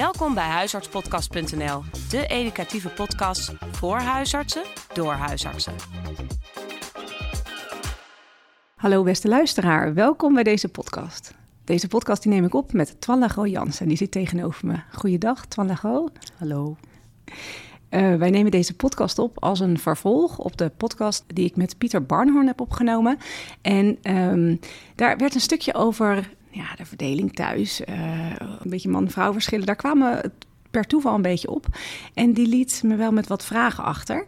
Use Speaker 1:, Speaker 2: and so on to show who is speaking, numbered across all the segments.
Speaker 1: Welkom bij huisartspodcast.nl, de educatieve podcast voor huisartsen door huisartsen.
Speaker 2: Hallo beste luisteraar, welkom bij deze podcast. Deze podcast die neem ik op met Twan Lago Jans en die zit tegenover me. Goeiedag Twan Lago.
Speaker 3: Hallo.
Speaker 2: Uh, wij nemen deze podcast op als een vervolg op de podcast die ik met Pieter Barnhorn heb opgenomen. En um, daar werd een stukje over ja, de verdeling thuis, uh, een beetje man-vrouw verschillen. Daar kwamen per toeval een beetje op. En die liet me wel met wat vragen achter.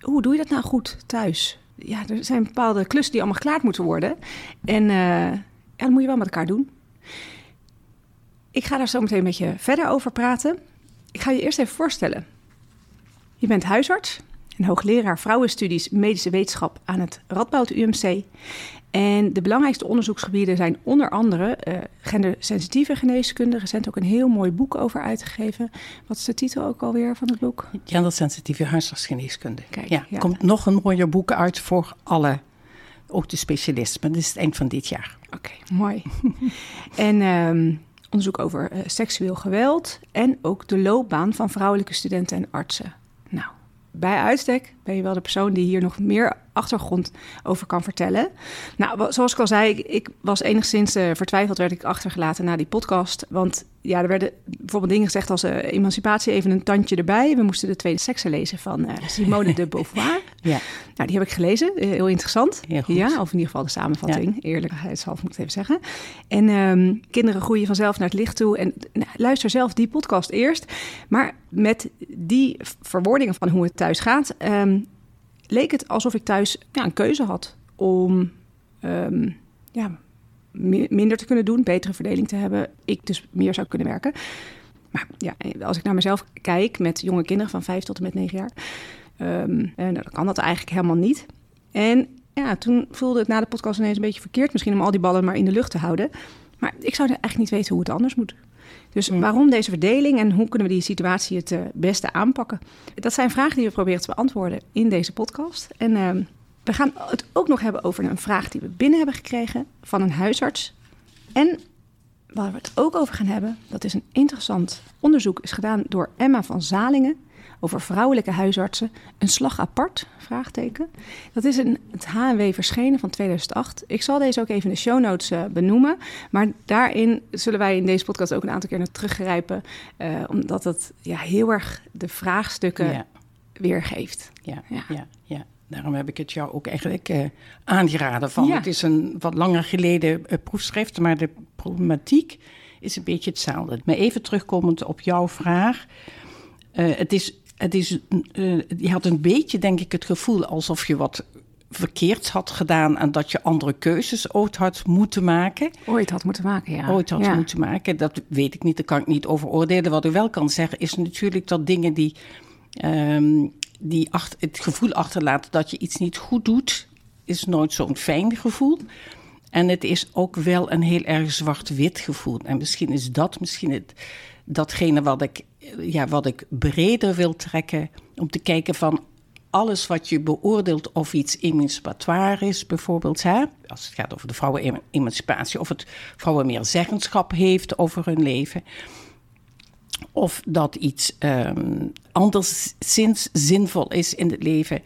Speaker 2: Hoe doe je dat nou goed thuis? Ja, er zijn bepaalde klussen die allemaal geklaard moeten worden. En uh, ja, dat moet je wel met elkaar doen. Ik ga daar zo meteen een beetje verder over praten. Ik ga je eerst even voorstellen. Je bent huisarts en hoogleraar vrouwenstudies medische wetenschap aan het Radboud UMC. En de belangrijkste onderzoeksgebieden zijn onder andere uh, gendersensitieve geneeskunde. Recent ook een heel mooi boek over uitgegeven. Wat is de titel ook alweer van het boek?
Speaker 3: Gendersensitieve huisartsgeneeskunde. Kijk, ja, er komt nog een mooier boek uit voor alle, ook de specialisten. Dat is het eind van dit jaar.
Speaker 2: Oké, okay, mooi. en um, onderzoek over uh, seksueel geweld en ook de loopbaan van vrouwelijke studenten en artsen. Bij uitstek ben je wel de persoon die hier nog meer achtergrond over kan vertellen. Nou, zoals ik al zei, ik, ik was enigszins uh, vertwijfeld, werd ik achtergelaten na die podcast. Want ja, er werden bijvoorbeeld dingen gezegd als uh, emancipatie, even een tandje erbij. We moesten de tweede seksen lezen van uh, Simone de Beauvoir. Ja. Nou, die heb ik gelezen, heel interessant.
Speaker 3: Heel goed.
Speaker 2: Ja, of in ieder geval de samenvatting, ja. eerlijkheidshalve moet ik even zeggen. En um, kinderen groeien vanzelf naar het licht toe. En nou, luister zelf die podcast eerst. Maar met die verwoordingen van hoe het thuis gaat... Um, leek het alsof ik thuis ja, een keuze had om um, ja, minder te kunnen doen, betere verdeling te hebben. Ik dus meer zou kunnen werken. Maar ja, als ik naar mezelf kijk met jonge kinderen van 5 tot en met 9 jaar, um, en dan kan dat eigenlijk helemaal niet. En ja, toen voelde het na de podcast ineens een beetje verkeerd, misschien om al die ballen maar in de lucht te houden. Maar ik zou eigenlijk niet weten hoe het anders moet. Dus waarom deze verdeling en hoe kunnen we die situatie het uh, beste aanpakken? Dat zijn vragen die we proberen te beantwoorden in deze podcast. En uh, we gaan het ook nog hebben over een vraag die we binnen hebben gekregen van een huisarts. En waar we het ook over gaan hebben, dat is een interessant onderzoek, is gedaan door Emma van Zalingen over vrouwelijke huisartsen. Een slag apart? Vraagteken. Dat is in het HNW verschenen van 2008. Ik zal deze ook even in de show notes uh, benoemen. Maar daarin zullen wij in deze podcast ook een aantal keer naar teruggrijpen. Uh, omdat het ja, heel erg de vraagstukken ja. weergeeft.
Speaker 3: Ja, ja, ja. ja. Daarom heb ik het jou ook eigenlijk uh, aangeraden. Van. Ja. Het is een wat langer geleden proefschrift, maar de problematiek is een beetje hetzelfde. Maar even terugkomend op jouw vraag. Uh, het is het is, je had een beetje, denk ik, het gevoel alsof je wat verkeerd had gedaan en dat je andere keuzes ooit had moeten maken.
Speaker 2: Ooit had moeten maken, ja.
Speaker 3: Ooit had
Speaker 2: ja.
Speaker 3: moeten maken, dat weet ik niet, daar kan ik niet over oordelen. Wat ik wel kan zeggen is natuurlijk dat dingen die, um, die het gevoel achterlaten dat je iets niet goed doet, is nooit zo'n fijn gevoel. En het is ook wel een heel erg zwart-wit gevoel. En misschien is dat misschien het, datgene wat ik ja, wat ik breder wil trekken. Om te kijken van alles wat je beoordeelt of iets emancipatoire is, bijvoorbeeld. Hè? Als het gaat over de vrouwenemancipatie. Of het vrouwen meer zeggenschap heeft over hun leven. Of dat iets um, anderszins zinvol is in het leven.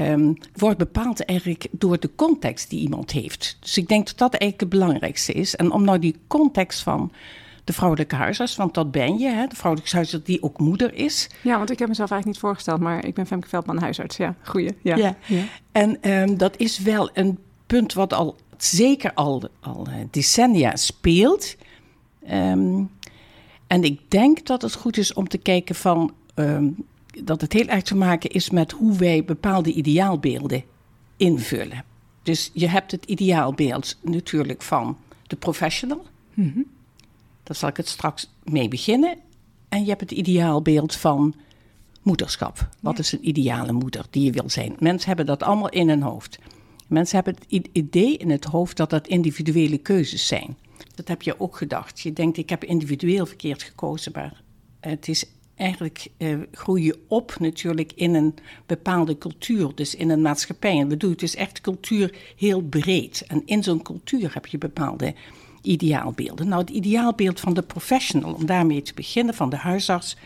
Speaker 3: Um, wordt bepaald eigenlijk door de context die iemand heeft. Dus ik denk dat dat eigenlijk het belangrijkste is. En om nou die context van de vrouwelijke huisarts, want dat ben je, hè, de vrouwelijke huisarts die ook moeder is.
Speaker 2: Ja, want ik heb mezelf eigenlijk niet voorgesteld, maar ik ben Femke Veldman, huisarts. Ja, goeie. Ja.
Speaker 3: ja. ja. En um, dat is wel een punt wat al zeker al, al decennia speelt. Um, en ik denk dat het goed is om te kijken van um, dat het heel erg te maken is met hoe wij bepaalde ideaalbeelden invullen. Dus je hebt het ideaalbeeld natuurlijk van de professional. Mm -hmm. Daar zal ik het straks mee beginnen. En je hebt het ideaalbeeld van moederschap. Wat ja. is een ideale moeder die je wil zijn? Mensen hebben dat allemaal in hun hoofd. Mensen hebben het idee in het hoofd dat dat individuele keuzes zijn. Dat heb je ook gedacht. Je denkt, ik heb individueel verkeerd gekozen, maar het is eigenlijk uh, groei je op natuurlijk in een bepaalde cultuur, dus in een maatschappij. En bedoel, het is echt cultuur heel breed. En in zo'n cultuur heb je bepaalde ideaalbeelden. Nou, het ideaalbeeld van de professional, om daarmee te beginnen, van de huisarts.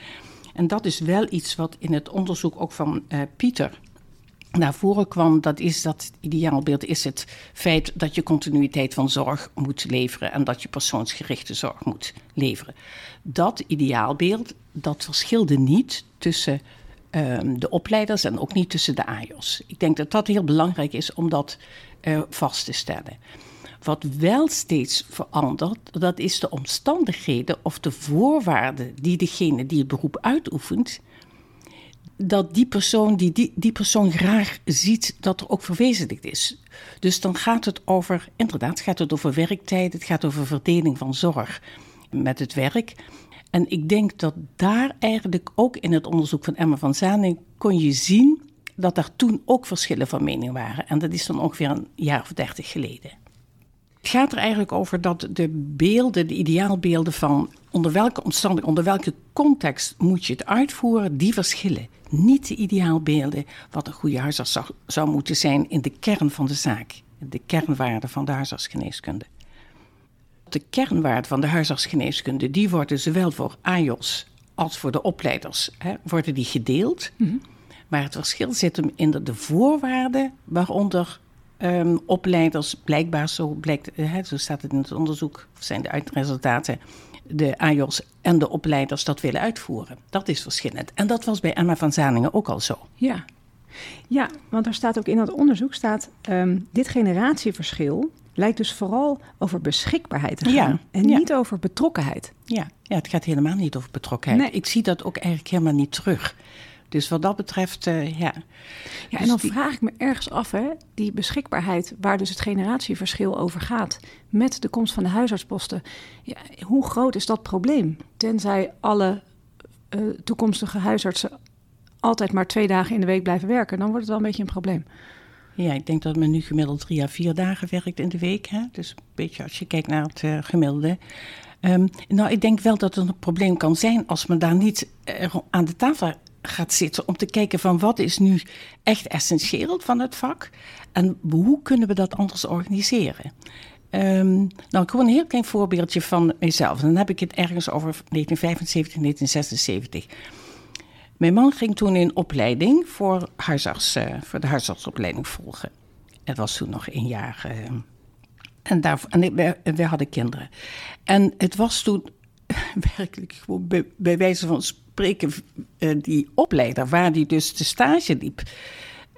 Speaker 3: En dat is wel iets wat in het onderzoek ook van uh, Pieter naar voren kwam. Dat is dat ideaalbeeld is het feit dat je continuïteit van zorg moet leveren en dat je persoonsgerichte zorg moet leveren. Dat ideaalbeeld, dat verschilde niet tussen um, de opleiders en ook niet tussen de AJOS. Ik denk dat dat heel belangrijk is om dat uh, vast te stellen. Wat wel steeds verandert, dat is de omstandigheden of de voorwaarden die degene die het beroep uitoefent, dat die persoon, die, die, die persoon graag ziet dat er ook verwezenlijkt is. Dus dan gaat het over, inderdaad, gaat het over werktijd, het gaat over verdeling van zorg met het werk. En ik denk dat daar eigenlijk ook in het onderzoek van Emma van Zaning kon je zien dat er toen ook verschillen van mening waren. En dat is dan ongeveer een jaar of dertig geleden. Het gaat er eigenlijk over dat de beelden, de ideaalbeelden van onder welke omstandigheden, onder welke context moet je het uitvoeren, die verschillen. Niet de ideaalbeelden wat een goede huisarts zou, zou moeten zijn in de kern van de zaak, de kernwaarden van de huisartsgeneeskunde. De kernwaarden van de huisartsgeneeskunde, die worden zowel voor AJOS als voor de opleiders, hè, worden die gedeeld. Mhm. Maar het verschil zit hem in de, de voorwaarden waaronder um, opleiders, blijkbaar zo blijkt, hè, zo staat het in het onderzoek, zijn de uitresultaten, de AJOS en de opleiders dat willen uitvoeren. Dat is verschillend. En dat was bij Emma van Zaningen ook al zo.
Speaker 2: Ja, ja want er staat ook in dat onderzoek, staat, um, dit generatieverschil lijkt dus vooral over beschikbaarheid te gaan. Ja, en niet over betrokkenheid.
Speaker 3: Ja, ja, het gaat helemaal niet over betrokkenheid. Nee. Ik zie dat ook eigenlijk helemaal niet terug. Dus wat dat betreft, uh, ja.
Speaker 2: Ja, en dus dan vraag ik me ergens af, hè, die beschikbaarheid, waar dus het generatieverschil over gaat, met de komst van de huisartsposten. Ja, hoe groot is dat probleem? Tenzij alle uh, toekomstige huisartsen altijd maar twee dagen in de week blijven werken, dan wordt het wel een beetje een probleem.
Speaker 3: Ja, ik denk dat men nu gemiddeld drie à vier dagen werkt in de week. Hè? Dus een beetje als je kijkt naar het uh, gemiddelde. Um, nou, ik denk wel dat het een probleem kan zijn als men daar niet uh, aan de tafel gaat zitten om te kijken van wat is nu echt essentieel van het vak en hoe kunnen we dat anders organiseren. Um, nou, gewoon een heel klein voorbeeldje van mezelf. Dan heb ik het ergens over 1975, 1976. Mijn man ging toen in opleiding voor, huisarts, uh, voor de huisartsopleiding volgen. Het was toen nog één jaar. Uh, en daar, en we hadden kinderen. En het was toen werkelijk gewoon bij, bij wijze van uh, die opleider waar die dus de stage liep,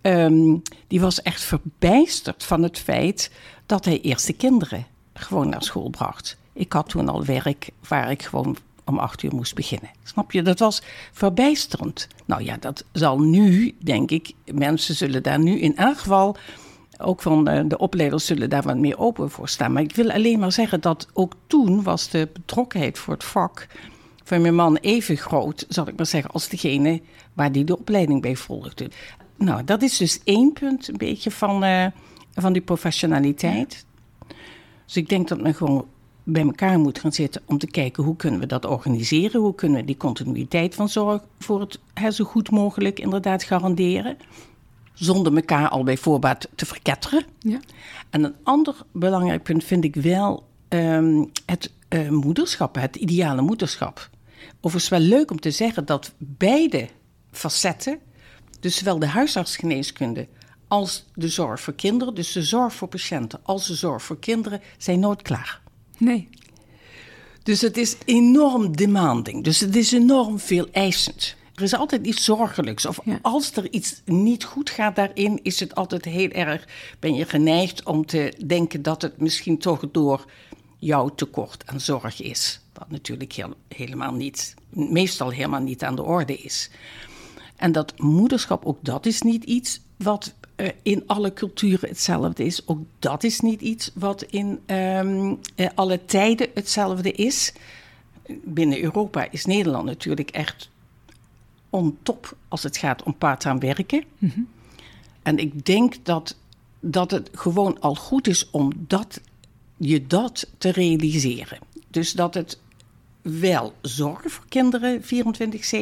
Speaker 3: um, die was echt verbijsterd van het feit dat hij eerst de kinderen gewoon naar school bracht. Ik had toen al werk waar ik gewoon om acht uur moest beginnen. Snap je? Dat was verbijsterend. Nou ja, dat zal nu, denk ik, mensen zullen daar nu in elk geval ook van de, de, opleiders zullen daar wat meer open voor staan. Maar ik wil alleen maar zeggen dat ook toen was de betrokkenheid voor het vak van mijn man even groot, zal ik maar zeggen, als degene waar die de opleiding bij volgde. Nou, dat is dus één punt een beetje van, uh, van die professionaliteit. Dus ik denk dat men gewoon bij elkaar moet gaan zitten om te kijken hoe kunnen we dat organiseren, hoe kunnen we die continuïteit van zorg voor het hè, zo goed mogelijk inderdaad garanderen zonder elkaar al bij voorbaat te verketteren. Ja. En een ander belangrijk punt vind ik wel um, het uh, moederschap, het ideale moederschap. Overigens wel leuk om te zeggen dat beide facetten, dus zowel de huisartsgeneeskunde als de zorg voor kinderen, dus de zorg voor patiënten als de zorg voor kinderen, zijn nooit klaar.
Speaker 2: Nee.
Speaker 3: Dus het is enorm demanding. Dus het is enorm veel eisend. Er is altijd iets zorgelijks. Of als er iets niet goed gaat daarin, is het altijd heel erg. Ben je geneigd om te denken dat het misschien toch door jouw tekort aan zorg is. Wat natuurlijk heel, helemaal niet, meestal helemaal niet aan de orde is. En dat moederschap, ook dat is niet iets wat uh, in alle culturen hetzelfde is. Ook dat is niet iets wat in um, uh, alle tijden hetzelfde is. Binnen Europa is Nederland natuurlijk echt on top als het gaat om part-time werken. Mm -hmm. En ik denk dat, dat het gewoon al goed is om dat, je dat te realiseren. Dus dat het wel zorg voor kinderen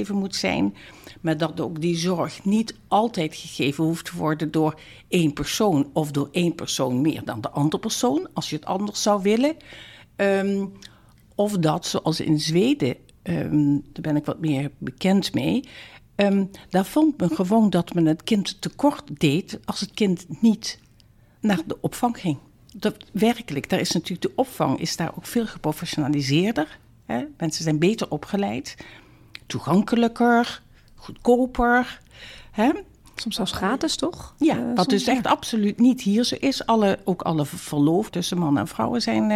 Speaker 3: 24-7 moet zijn, maar dat ook die zorg niet altijd gegeven hoeft te worden door één persoon of door één persoon meer dan de andere persoon, als je het anders zou willen. Ehm, of dat, zoals in Zweden, ehm, daar ben ik wat meer bekend mee. Um, daar vond men gewoon dat men het kind tekort deed als het kind niet naar de opvang ging. Dat, werkelijk, daar is natuurlijk de opvang is daar ook veel geprofessionaliseerder. Hè? Mensen zijn beter opgeleid, toegankelijker, goedkoper. Hè?
Speaker 2: Soms zelfs gratis, toch?
Speaker 3: Ja,
Speaker 2: uh,
Speaker 3: wat dus echt absoluut niet hier zo is. Alle, ook alle verloofden tussen mannen en vrouwen zijn,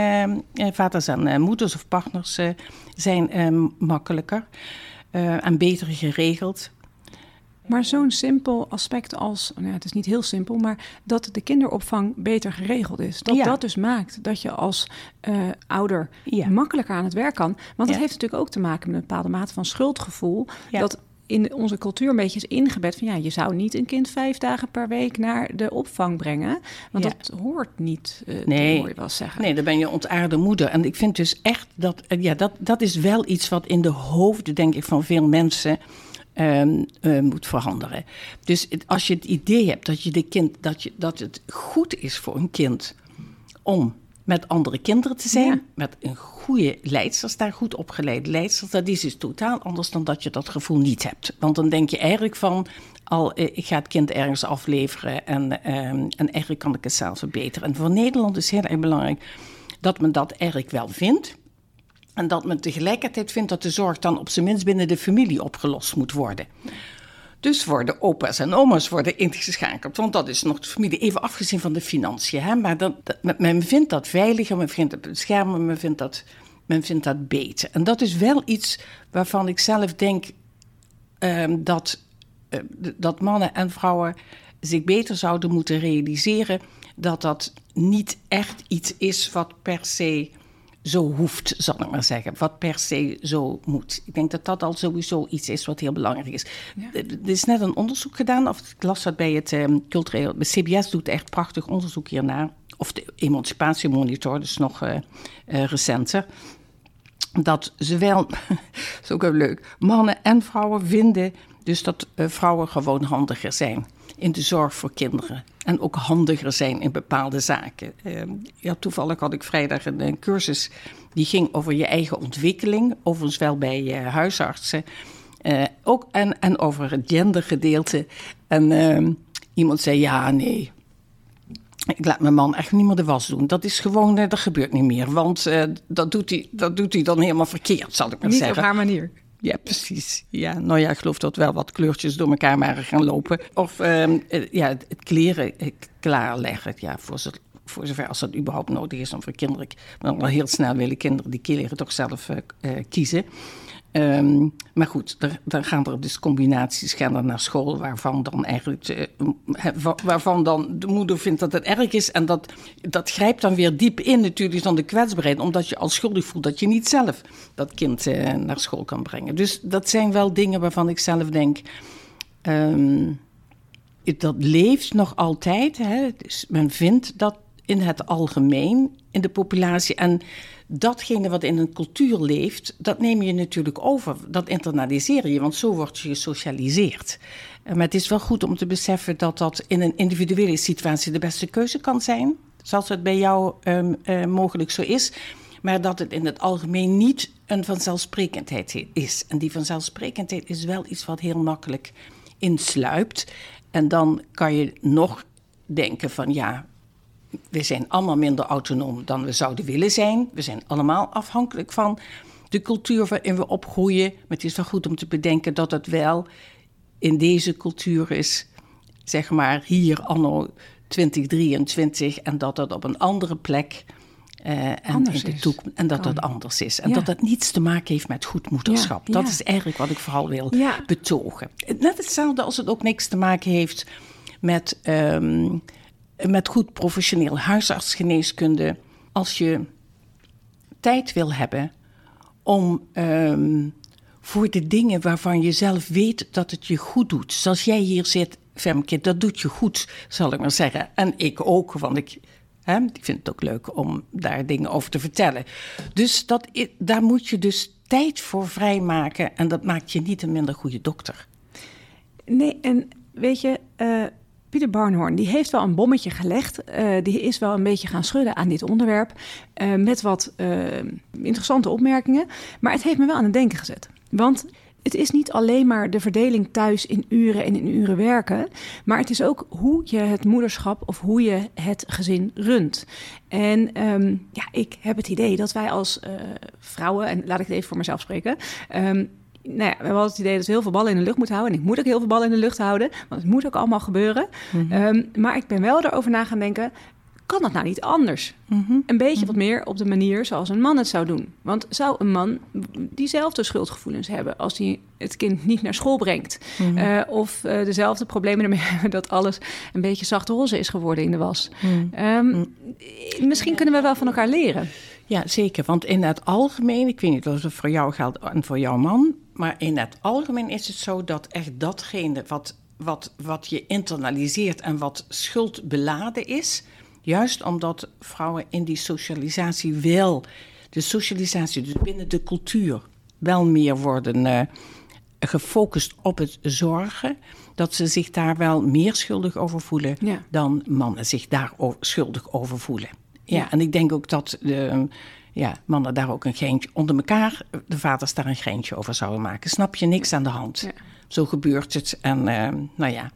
Speaker 3: uh, vaders en uh, moeders of partners zijn makkelijker en beter geregeld.
Speaker 2: Maar zo'n simpel aspect als, nou ja, het is niet heel simpel, maar dat de kinderopvang beter geregeld is. Dat ja. dat dus maakt dat je als uh, ouder ja. makkelijker aan het werk kan. Want dat heeft natuurlijk ook te maken met een bepaalde mate van schuldgevoel. Dat in onze cultuur een beetje is ingebed van ja, je zou niet een kind vijf dagen per week naar de opvang brengen. Want dat hoort niet, uh,
Speaker 3: nee.
Speaker 2: hoor je wel zeggen.
Speaker 3: Nee, dan ben je ontaarde moeder. En ik vind dus echt dat, ja, dat, dat is wel iets wat in de hoofden, denk ik, van veel mensen Um, uh, moet veranderen. Dus als je het idee hebt dat, je de kind, dat, je, dat het goed is voor een kind om met andere kinderen te zijn, ja. met een goede leidsters, daar goed opgeleide leidsters, dat is dus totaal anders dan dat je dat gevoel niet hebt. Want dan denk je eigenlijk van, al, ik ga het kind ergens afleveren en, um, en eigenlijk kan ik het zelf verbeteren. En voor Nederland is heel erg belangrijk dat men dat eigenlijk wel vindt. En dat men tegelijkertijd vindt dat de zorg dan op zijn minst binnen de familie opgelost moet worden. Dus worden opa's en oma's worden ingeschakeld. Want dat is nog de familie, even afgezien van de financiën. Hè? Maar dat, dat, men vindt dat veiliger, men vindt het beschermen, men vindt dat, men vindt dat beter. En dat is wel iets waarvan ik zelf denk um, dat, uh, dat mannen en vrouwen zich beter zouden moeten realiseren. Dat dat niet echt iets is wat per se zo hoeft, zal ik maar zeggen. Wat per se zo moet. Ik denk dat dat al sowieso iets is wat heel belangrijk is. Ja. Er is net een onderzoek gedaan, of ik las dat bij het um, cultureel... CBS doet echt prachtig onderzoek hiernaar. Of de Emancipatiemonitor, dus nog uh, uh, recenter. Dat zowel, dat is ook wel leuk, mannen en vrouwen vinden dus dat uh, vrouwen gewoon handiger zijn in de zorg voor kinderen. En ook handiger zijn in bepaalde zaken. Uh, ja, toevallig had ik vrijdag een, een, cursus die ging over je eigen ontwikkeling. Overigens wel bij uh, huisartsen. Uh, ook, en, en over het gendergedeelte. En ehm, iemand zei, ja, nee, ik laat mijn man echt niet meer de was doen. Dat is gewoon, dat gebeurt niet meer. Want dat, doet hij, dat doet hij dan helemaal verkeerd, zal ik maar
Speaker 2: niet
Speaker 3: zeggen.
Speaker 2: Niet op haar manier.
Speaker 3: Ja, precies. Ja, nou ja, ik geloof dat wel wat kleurtjes door elkaar waren gaan lopen. Of um, ja, het kleren klaarleggen, ja, voor, voor zover als dat überhaupt nodig is. om voor kinderen, maar wel heel snel willen kinderen die kleren toch zelf uh, uh, kiezen. Um, maar goed, dan gaan er dus combinaties gaan naar school waarvan dan eigenlijk uh, waarvan dan de moeder vindt dat het erg is en dat, dat grijpt dan weer diep in natuurlijk dan de kwetsbaarheid, omdat je al schuldig voelt dat je niet zelf dat kind uh, naar school kan brengen. Dus dat zijn wel dingen waarvan ik zelf denk, um, dat leeft nog altijd. Hè? Dus men vindt dat in het algemeen in de populatie en datgene wat in een cultuur leeft, dat neem je natuurlijk over. Dat internaliseer je, want zo word je gesocialiseerd. Maar het is wel goed om te beseffen dat dat in een individuele situatie de beste keuze kan zijn. Zoals het bij jou um, uh, mogelijk zo is. Maar dat het in het algemeen niet een vanzelfsprekendheid is. En die vanzelfsprekendheid is wel iets wat heel makkelijk insluipt. En dan kan je nog denken van ja, we zijn allemaal minder autonoom dan we zouden willen zijn. We zijn allemaal afhankelijk van de cultuur waarin we opgroeien. Maar het is wel goed om te bedenken dat het wel in deze cultuur is, zeg maar hier anno 2023, en dat dat op een andere plek. Uh, en, in de toekomst, en dat kan. dat anders is. En ja. dat dat niets te maken heeft met goed moederschap. Ja, dat ja. is eigenlijk wat ik vooral wil betogen. Net hetzelfde als het ook niks te maken heeft met. Um, met goed professioneel huisartsgeneeskunde, als je tijd wil hebben om um, voor de dingen waarvan je zelf weet dat het je goed doet. Zoals jij hier zit, Femke, dat doet je goed, zal ik maar zeggen. En ik ook, want ik hè, vind het ook leuk om daar dingen over te vertellen. Dus dat, daar moet je dus tijd voor vrijmaken en dat maakt je niet een minder goede dokter.
Speaker 2: Nee, en weet je, uh, Pieter Barnhorn, die heeft wel een bommetje gelegd. Uh, die is wel een beetje gaan schudden aan dit onderwerp. Uh, met wat uh, interessante opmerkingen. Maar het heeft me wel aan het denken gezet. Want het is niet alleen maar de verdeling thuis in uren en in uren werken, maar het is ook hoe je het moederschap of hoe je het gezin runt. En um, ja, ik heb het idee dat wij als vrouwen, en laat ik het even voor mezelf spreken. Um, nou ja, we hadden het idee dat we heel veel ballen in de lucht moeten houden. En ik moet ook heel veel ballen in de lucht houden, want het moet ook allemaal gebeuren. Mm -hmm. um, maar ik ben wel erover na gaan denken: kan dat nou niet anders? Mm -hmm. Een beetje wat meer op de manier zoals een man het zou doen. Want zou een man diezelfde schuldgevoelens hebben als hij het kind niet naar school brengt? Mm -hmm. uh, of uh, dezelfde problemen ermee hebben dat alles een beetje zachte roze is geworden in de was? Um, misschien kunnen we wel van elkaar leren.
Speaker 3: Ja, zeker. Want in het algemeen, ik weet niet of het voor jou geldt en voor jouw man, maar in het algemeen is het zo dat echt datgene wat, wat, wat je internaliseert en wat schuldbeladen is, juist omdat vrouwen in die socialisatie wel, de socialisatie, dus binnen de cultuur, wel meer worden uh, gefocust op het zorgen, dat ze zich daar wel meer schuldig over voelen ja. dan mannen zich daar schuldig over voelen. Ja, en ik denk ook dat de ja, mannen daar ook een geintje onder elkaar, de vaders daar een geintje over zouden maken. Snap je niks aan de hand? Ja. Zo gebeurt het. En uh, nou ja.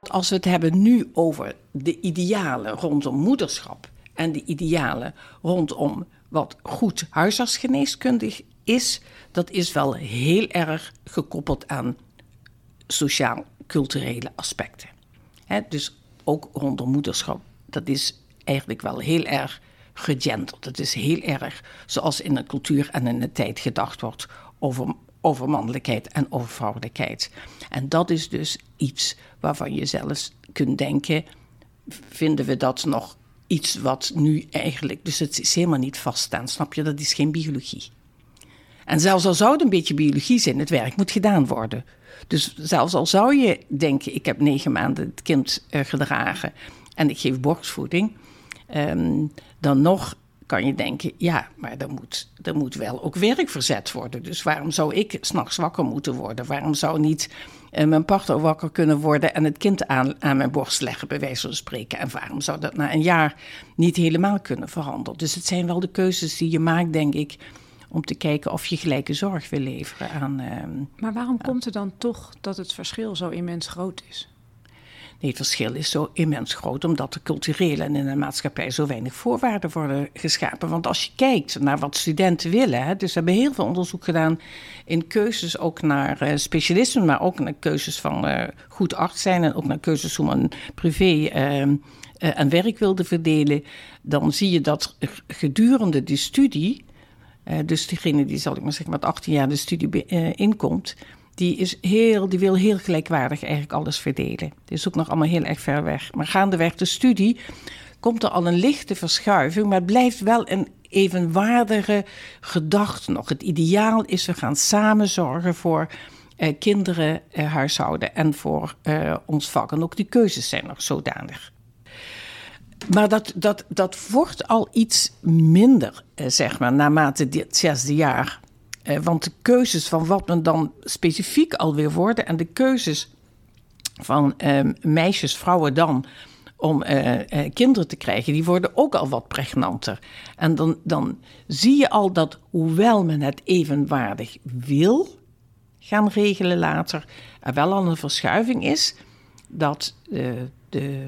Speaker 3: Als we het hebben nu over de idealen rondom moederschap en de idealen rondom wat goed huisartsgeneeskundig is, dat is wel heel erg gekoppeld aan sociaal-culturele aspecten. Dus ook rondom moederschap dat is eigenlijk wel heel erg gegenderd. Het is heel erg zoals in de cultuur en in de tijd gedacht wordt over, over mannelijkheid en over vrouwelijkheid. En dat is dus iets waarvan je zelfs kunt denken: vinden we dat nog iets wat nu eigenlijk. Dus het is helemaal niet vaststaan, snap je? Dat is geen biologie. En zelfs al zou het een beetje biologie zijn, het werk moet gedaan worden. Dus zelfs al zou je denken: ik heb negen maanden het kind uh, gedragen en ik geef borstvoeding, um, dan nog kan je denken, ja, maar er moet, er moet wel ook werk verzet worden. Dus waarom zou ik s'nachts wakker moeten worden? Waarom zou niet uh, mijn partner wakker kunnen worden en het kind aan, aan mijn borst leggen, bij wijze van spreken? En waarom zou dat na een jaar niet helemaal kunnen veranderen? Dus het zijn wel de keuzes die je maakt, denk ik, om te kijken of je gelijke zorg wil leveren aan. Uh,
Speaker 2: maar waarom aan... komt er dan toch dat het verschil zo immens groot is?
Speaker 3: Nee, het verschil is zo immens groot omdat er cultureel en in de maatschappij zo weinig voorwaarden worden geschapen. Want als je kijkt naar wat studenten willen, hè, dus we hebben heel veel onderzoek gedaan in keuzes ook naar uh, specialismen, maar ook naar keuzes van uh, goed arts zijn en ook naar keuzes hoe men privé uh, en werk wilde verdelen, dan zie je dat gedurende die studie, dus diegene die zal ik maar zeggen met 18 jaar de studie inkomt, die, is heel, die wil heel gelijkwaardig eigenlijk alles verdelen. Die is ook nog allemaal heel erg ver weg. Maar gaandeweg de studie komt er al een lichte verschuiving, maar het blijft wel een evenwaardige gedachte nog. Het ideaal is, we gaan samen zorgen voor eh, kinderen, eh, huishouden en voor eh, ons vak. En ook die keuzes zijn nog zodanig. Maar dat, dat, dat wordt al iets minder, eh, zeg maar, naarmate dit zesde jaar eh, want de keuzes van wat men dan specifiek alweer worden en de keuzes van ehm, meisjes, vrouwen dan om eh, eh, kinderen te krijgen, die worden ook al wat pregnanter. En dan, dan zie je al dat hoewel men het evenwaardig wil gaan regelen later, er wel al een verschuiving is dat de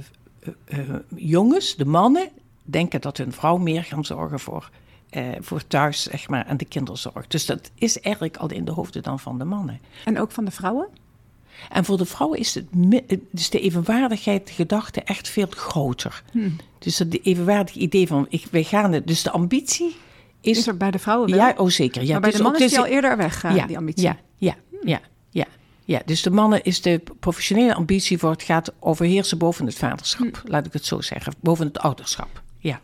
Speaker 3: jongens, de mannen, denken dat hun vrouw meer gaan zorgen voor eh, voor thuis, zeg maar, en de kinderzorg. Dus dat is eigenlijk al in de hoofden dan van de mannen.
Speaker 2: En ook van de vrouwen?
Speaker 3: En voor de vrouwen is, het, dus de evenwaardigheid, de gedachte echt veel groter. Hmm. Dus het evenwaardige idee van, ik, wij gaan het, dus de ambitie is...
Speaker 2: Is er bij de vrouwen wel?
Speaker 3: Ja, oh zeker. Ja,
Speaker 2: maar bij dus de mannen is die al eerder weg, ja, die ambitie.
Speaker 3: Ja, ja, ja, ja. Dus de mannen is de professionele ambitie voor het gaat overheersen boven het vaderschap. Hmm. Laat ik het zo zeggen, boven het ouderschap. Ja.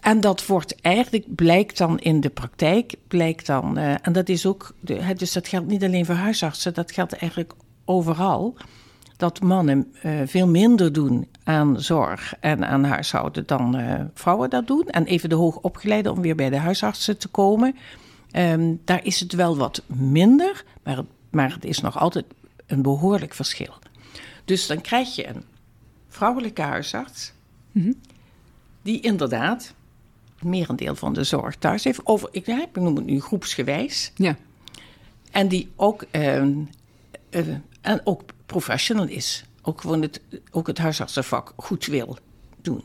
Speaker 3: En dat wordt eigenlijk, blijkt dan in de praktijk, blijkt dan, uh, en dat is ook, de, dus dat geldt niet alleen voor huisartsen, dat geldt eigenlijk overal, dat mannen uh, veel minder doen aan zorg en aan huishouden dan uh, vrouwen dat doen. En even de hoogopgeleide om weer bij de huisartsen te komen. Um, daar is het wel wat minder, maar het, maar het is nog altijd een behoorlijk verschil. Dus dan krijg je een vrouwelijke huisarts,
Speaker 2: Mhm.
Speaker 3: die inderdaad het merendeel van de zorg thuis heeft. Over, ik, ik noem het nu groepsgewijs.
Speaker 2: Ja.
Speaker 3: En die ook, eh, eh, en ook professional is. Ook gewoon het, ook het huisartsenvak goed wil doen.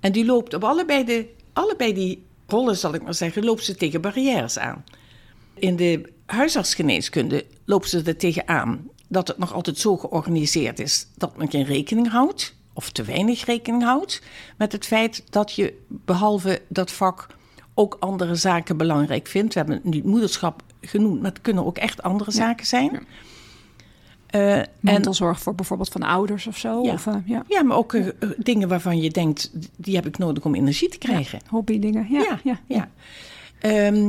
Speaker 3: En die loopt op allebei, de, allebei die rollen, zal ik maar zeggen, loopt ze tegen barrières aan. In de huisartsgeneeskunde loopt ze er tegenaan dat het nog altijd zo georganiseerd is dat men geen rekening houdt, of te weinig rekening houdt, met het feit dat je behalve dat vak ook andere zaken belangrijk vindt. We hebben nu moederschap genoemd, maar het kunnen ook echt andere zaken zijn. Eh, en,
Speaker 2: Mantelzorg voor bijvoorbeeld van ouders of zo.
Speaker 3: Ja.
Speaker 2: Of, eh, ja.
Speaker 3: ja, maar ook eh, dingen waarvan je denkt, die heb ik nodig om energie te krijgen.
Speaker 2: Hobbydingen. Ja. Ja.
Speaker 3: ja. ja.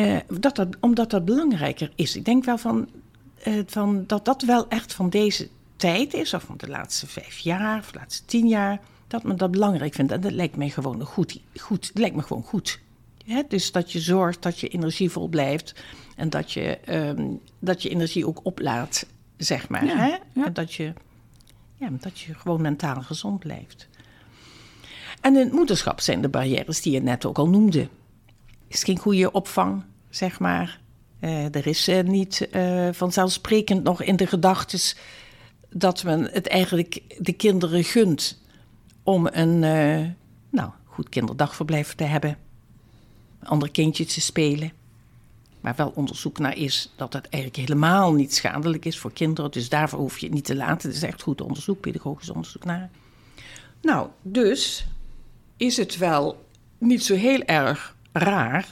Speaker 3: Eh, dat dat, omdat dat belangrijker is. Ik denk wel van, eh, van dat dat wel echt van deze tijd is, of van de laatste vijf jaar, of de laatste tien jaar, dat men dat belangrijk vindt. En dat lijkt mij gewoon goed. goed dat lijkt me gewoon goed. Hè? Dus dat je zorgt dat je energievol blijft en dat je, ehm, dat je energie ook oplaat, zeg maar.
Speaker 2: Ja,
Speaker 3: Hè?
Speaker 2: ja.
Speaker 3: En dat je, ja, dat je gewoon mentaal gezond blijft. En in het moederschap zijn de barrières die je net ook al noemde. is geen goede opvang, zeg maar. Eh, er is eh, niet eh, vanzelfsprekend nog in de gedachtes dat men het eigenlijk de kinderen gunt om een nou, goed kinderdagverblijf te hebben. Andere kindjes te spelen. Maar wel onderzoek naar is dat het eigenlijk helemaal niet schadelijk is voor kinderen. Dus daarvoor hoef je het niet te laten. Het is echt goed onderzoek, pedagogisch onderzoek naar. Nou, dus is het wel niet zo heel erg raar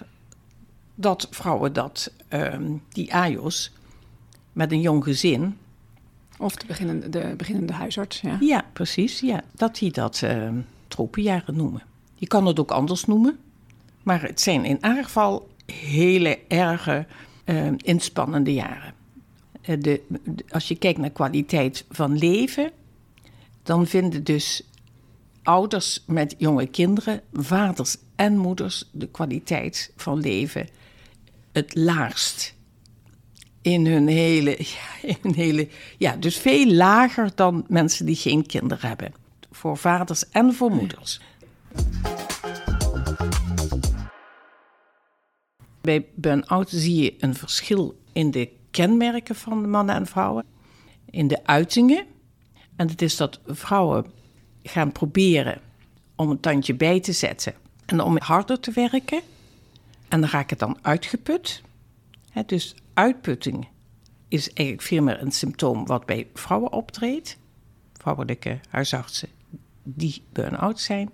Speaker 3: dat vrouwen dat, ehm, die AJOS met een jong gezin,
Speaker 2: Of de beginnende, de beginnende huisarts. Ja.
Speaker 3: ja precies, ja, dat die dat ehm tropenjaren noemen. Je kan het ook anders noemen, maar het zijn in geval hele erge ehm, inspannende jaren. Eh, de, de- als je kijkt naar kwaliteit van leven, dan vinden dus ouders met jonge kinderen, vaders en moeders, de kwaliteit van leven het laagst. In hun hele, ja, in hun hele, ja, dus veel lager dan mensen die geen kinderen hebben. Voor vaders en voor moeders. Bij burn-out zie je een verschil in de kenmerken van mannen en vrouwen, in de uitingen. En het is dat vrouwen gaan proberen om een tandje bij te zetten en om harder te werken. En dan raak ik dan uitgeput. Dus uitputting is eigenlijk veel meer een symptoom wat bij vrouwen optreedt. Vrouwelijke huisartsen die burn-out zijn.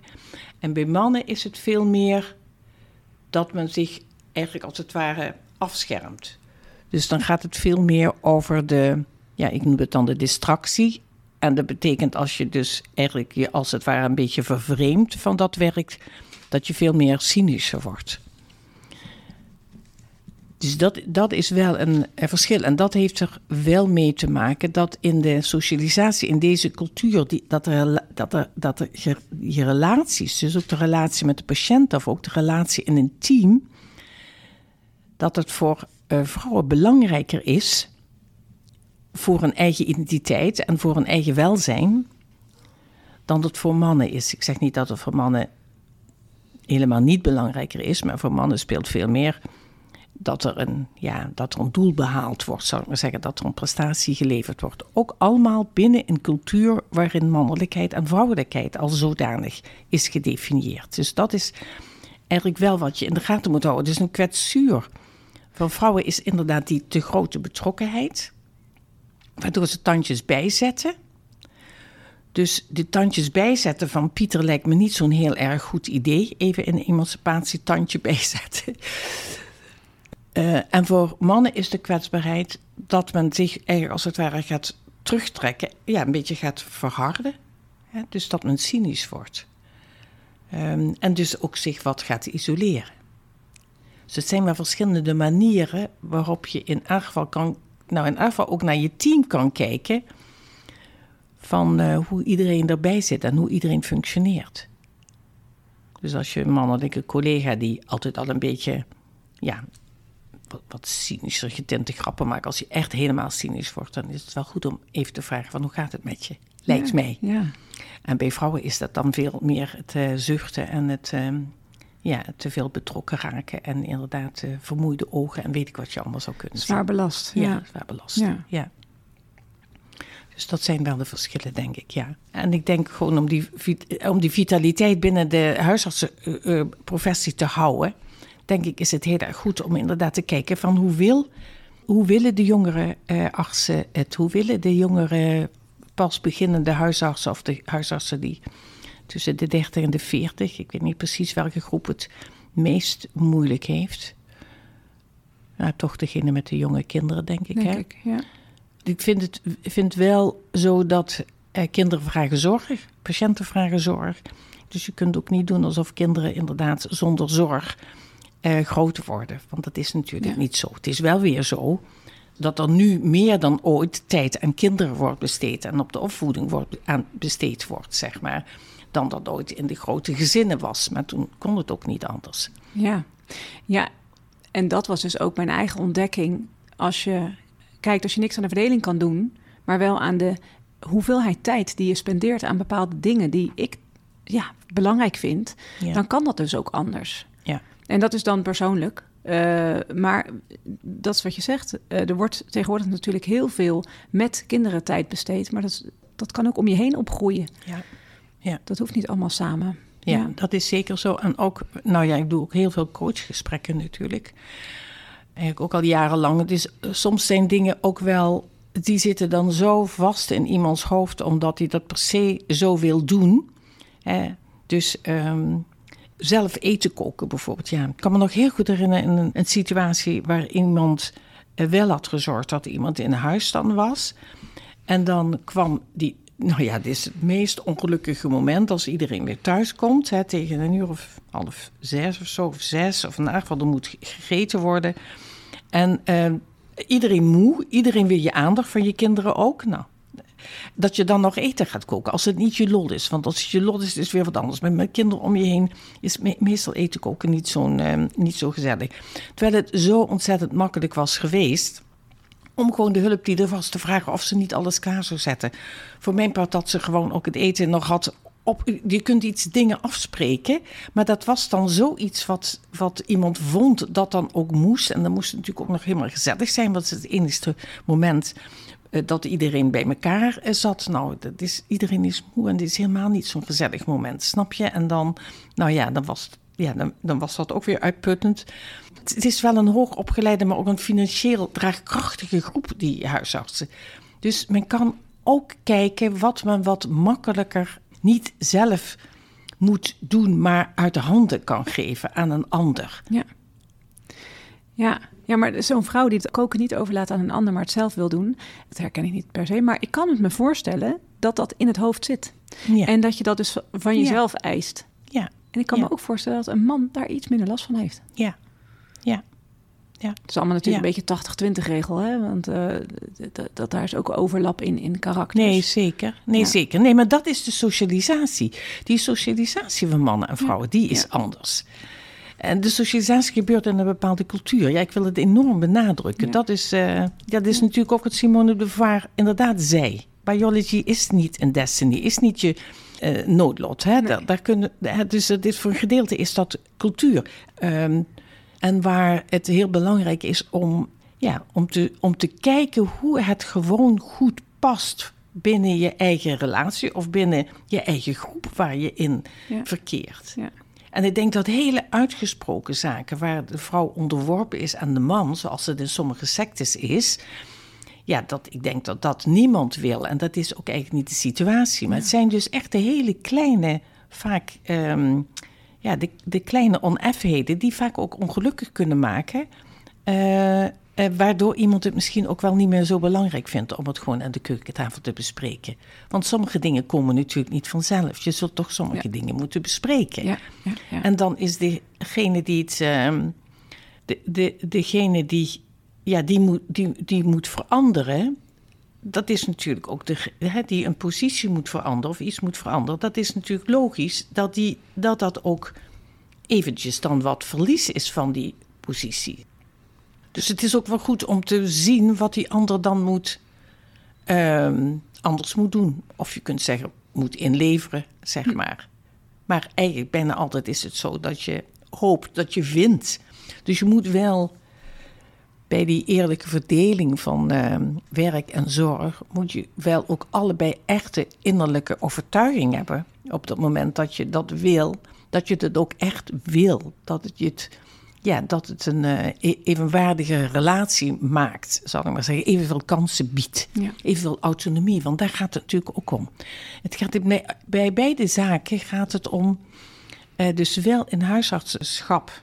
Speaker 3: En bij mannen is het veel meer dat men zich eigenlijk als het ware afschermt. Dus dan gaat het veel meer over de, ja, ik noem het dan de distractie. En dat betekent als je dus eigenlijk je als het ware een beetje vervreemdt van dat werk, dat je veel meer cynischer wordt. Dus dat, dat is wel een, verschil. En dat heeft er wel mee te maken dat in de socialisatie, in deze cultuur, die, dat, er, dat, er, dat er je, relaties, dus ook de relatie met de patiënt of ook de relatie in een team, dat het voor eh, vrouwen belangrijker is voor een eigen identiteit en voor een eigen welzijn dan het voor mannen is. Ik zeg niet dat het voor mannen helemaal niet belangrijker is, maar voor mannen speelt veel meer dat er een, ja, dat er een doel behaald wordt, zou ik maar zeggen, dat er een prestatie geleverd wordt. Ook allemaal binnen een cultuur waarin mannelijkheid en vrouwelijkheid al zodanig is gedefinieerd. Dus dat is eigenlijk wel wat je in de gaten moet houden. Dus een kwetsuur van vrouwen is inderdaad die te grote betrokkenheid, waardoor ze tandjes bijzetten. Dus de tandjes bijzetten van Pieter lijkt me niet zo'n heel erg goed idee. Even een emancipatietandje bijzetten. Uh, en voor mannen is de kwetsbaarheid dat men zich eigenlijk als het ware gaat terugtrekken, ja, een beetje gaat verharden. Hè? Dus dat men cynisch wordt. Um, en dus ook zich wat gaat isoleren. Dus het zijn maar verschillende manieren waarop je in geval kan, nou in geval ook naar je team kan kijken van uh, hoe iedereen erbij zit en hoe iedereen functioneert. Dus als je een mannelijke collega die altijd al een beetje, ja, wat, wat cynischer getinte grappen maken. Als je echt helemaal cynisch wordt, dan is het wel goed om even te vragen van hoe gaat het met je? Lijkt mij.
Speaker 2: Ja.
Speaker 3: En bij vrouwen is dat dan veel meer het uh, zuchten en het uh, ja, te veel betrokken raken. En inderdaad uh, vermoeide ogen en weet ik wat je allemaal zou kunnen
Speaker 2: Zwaar belast.
Speaker 3: Ja,
Speaker 2: Ja.
Speaker 3: zwaar belast. Ja. ja. Dus dat zijn wel de verschillen, denk ik, ja. En ik denk gewoon om die, om die vitaliteit binnen de huisartsenprofessie te houden... denk ik is het heel erg goed om inderdaad te kijken van hoe, wil, hoe willen de jongere uh, artsen het? Hoe willen de jongere pas beginnende huisartsen of de huisartsen die tussen de 30 en de 40... ik weet niet precies welke groep het meest moeilijk heeft... Nou, toch degene met de jonge kinderen, denk ik.
Speaker 2: Denk
Speaker 3: hè?
Speaker 2: ik, ja.
Speaker 3: Ik vind het vind wel zo dat eh, kinderen vragen zorg, patiënten vragen zorg. Dus je kunt ook niet doen alsof kinderen inderdaad zonder zorg eh, groot worden. Want dat is natuurlijk
Speaker 2: Ja.
Speaker 3: niet zo. Het is wel weer zo dat er nu meer dan ooit tijd aan kinderen wordt besteed en op de opvoeding wordt, aan besteed wordt, zeg maar. Dan dat ooit in de grote gezinnen was. Maar toen kon het ook niet anders.
Speaker 2: Ja. ja, en dat was dus ook mijn eigen ontdekking. Als je kijkt, als je niks aan de verdeling kan doen, maar wel aan de hoeveelheid tijd die je spendeert aan bepaalde dingen die ik ja, belangrijk vind,
Speaker 3: Ja.
Speaker 2: dan kan dat dus ook anders. En dat is dan persoonlijk. Uh, maar dat is wat je zegt. Uh, er wordt tegenwoordig natuurlijk heel veel met kinderen tijd besteed. Maar dat, is, dat kan ook om je heen opgroeien.
Speaker 3: Ja. Ja.
Speaker 2: Dat hoeft niet allemaal samen.
Speaker 3: Ja, ja, dat is zeker zo. En ook, nou ja, ik doe ook heel veel coachgesprekken natuurlijk. Eigenlijk ook al jarenlang. Is, soms zijn dingen ook wel, die zitten dan zo vast in iemands hoofd, omdat hij dat per se zo wil doen. Dus um, zelf eten koken bijvoorbeeld. Ja, ik kan me nog heel goed herinneren in een, een situatie waar iemand wel had gezorgd dat iemand in huis dan was. En dan kwam die nou ja, dit is het meest ongelukkige moment als iedereen weer thuis komt. Hè, tegen een uur of half zes of zo, of zes. Of in ieder er moet gegeten worden. En uh, iedereen moe, iedereen wil je aandacht van je kinderen ook. Nou, dat je dan nog eten gaat koken als het niet je lol is. Want als het je lol is, is het weer wat anders. Met, met kinderen om je heen is me meestal eten koken niet, zo'n, uh, niet zo gezellig. Terwijl het zo ontzettend makkelijk was geweest om gewoon de hulp die er was te vragen of ze niet alles klaar zou zetten. Voor mijn part dat ze gewoon ook het eten nog had. Op, je kunt iets dingen afspreken, maar dat was dan zoiets wat, wat iemand vond dat dan ook moest. En dan moest het natuurlijk ook nog helemaal gezellig zijn, want het is het enige moment dat iedereen bij elkaar uh, zat. Nou, dat is, iedereen is moe en dit is helemaal niet zo'n gezellig moment, snap je? En dan, nou ja, dan was, ja, dan, dan was dat ook weer uitputtend. Het is wel een hoogopgeleide, maar ook een financieel draagkrachtige groep, die huisartsen. Dus men kan ook kijken wat men wat makkelijker niet zelf moet doen, maar uit de handen kan geven aan een ander.
Speaker 2: Ja, ja. ja maar zo'n vrouw die het koken niet overlaat aan een ander, maar het zelf wil doen, dat herken ik niet per se. Maar ik kan het me voorstellen dat dat in het hoofd zit.
Speaker 3: Ja.
Speaker 2: En dat je dat dus van jezelf ja. eist.
Speaker 3: Ja.
Speaker 2: En ik kan
Speaker 3: ja.
Speaker 2: me ook voorstellen dat een man daar iets minder last van heeft.
Speaker 3: Ja. Ja.
Speaker 2: Ja. Het is allemaal natuurlijk een beetje 80-20 regel, hè? Want uh, dat daar is ook overlap in, in karakters.
Speaker 3: Nee, zeker. Nee, zeker. Nee, maar dat is de socialisatie. Die socialisatie van mannen en vrouwen, die is anders. En de socialisatie gebeurt in een bepaalde cultuur. Ja, ik wil het enorm benadrukken. Dat, is, uh, dat is natuurlijk ook wat Simone de Beauvoir inderdaad zei. Biology is niet een destiny, is niet je uh, noodlot. Hè? Nee. Daar, daar kunnen, dus dit voor een gedeelte is dat cultuur. Um, en waar het heel belangrijk is om, ja, om, te, om te kijken hoe het gewoon goed past binnen je eigen relatie of binnen je eigen groep waar je in ja. verkeert.
Speaker 2: Ja.
Speaker 3: En ik denk dat hele uitgesproken zaken waar de vrouw onderworpen is aan de man, zoals het in sommige sectes is, ja, dat, ik denk dat dat niemand wil. En dat is ook eigenlijk niet de situatie. Maar ja. het zijn dus echt de hele kleine, vaak. Um, ja, de, de kleine oneffenheden die vaak ook ongelukkig kunnen maken. Uh, uh, waardoor iemand het misschien ook wel niet meer zo belangrijk vindt om het gewoon aan de keukentafel te bespreken. Want sommige dingen komen natuurlijk niet vanzelf. Je zult toch sommige ja. dingen moeten bespreken.
Speaker 2: Ja, ja, ja.
Speaker 3: En dan is degene die het. Uh, de, de, degene die, ja, die, moet, die, die moet veranderen. Dat is natuurlijk ook de, hè, die een positie moet veranderen of iets moet veranderen. Dat is natuurlijk logisch dat die, dat, dat ook eventjes dan wat verlies is van die positie. Dus het is ook wel goed om te zien wat die ander dan moet, ehm, anders moet doen. Of je kunt zeggen, moet inleveren, zeg
Speaker 2: Hm.
Speaker 3: maar. Maar eigenlijk bijna altijd is het zo dat je hoopt dat je wint. Dus je moet wel bij die eerlijke verdeling van ehm, werk en zorg, moet je wel ook allebei echte innerlijke overtuiging hebben. Op het moment dat je dat wil, dat je het ook echt wil. Dat het, je het, ja, dat het een eh, e- evenwaardige relatie maakt, zal ik maar zeggen. Evenveel kansen biedt.
Speaker 2: Ja.
Speaker 3: Evenveel autonomie, want daar gaat het natuurlijk ook om. Het gaat bij, bij beide zaken gaat het om, eh, dus zowel in huisartsenschap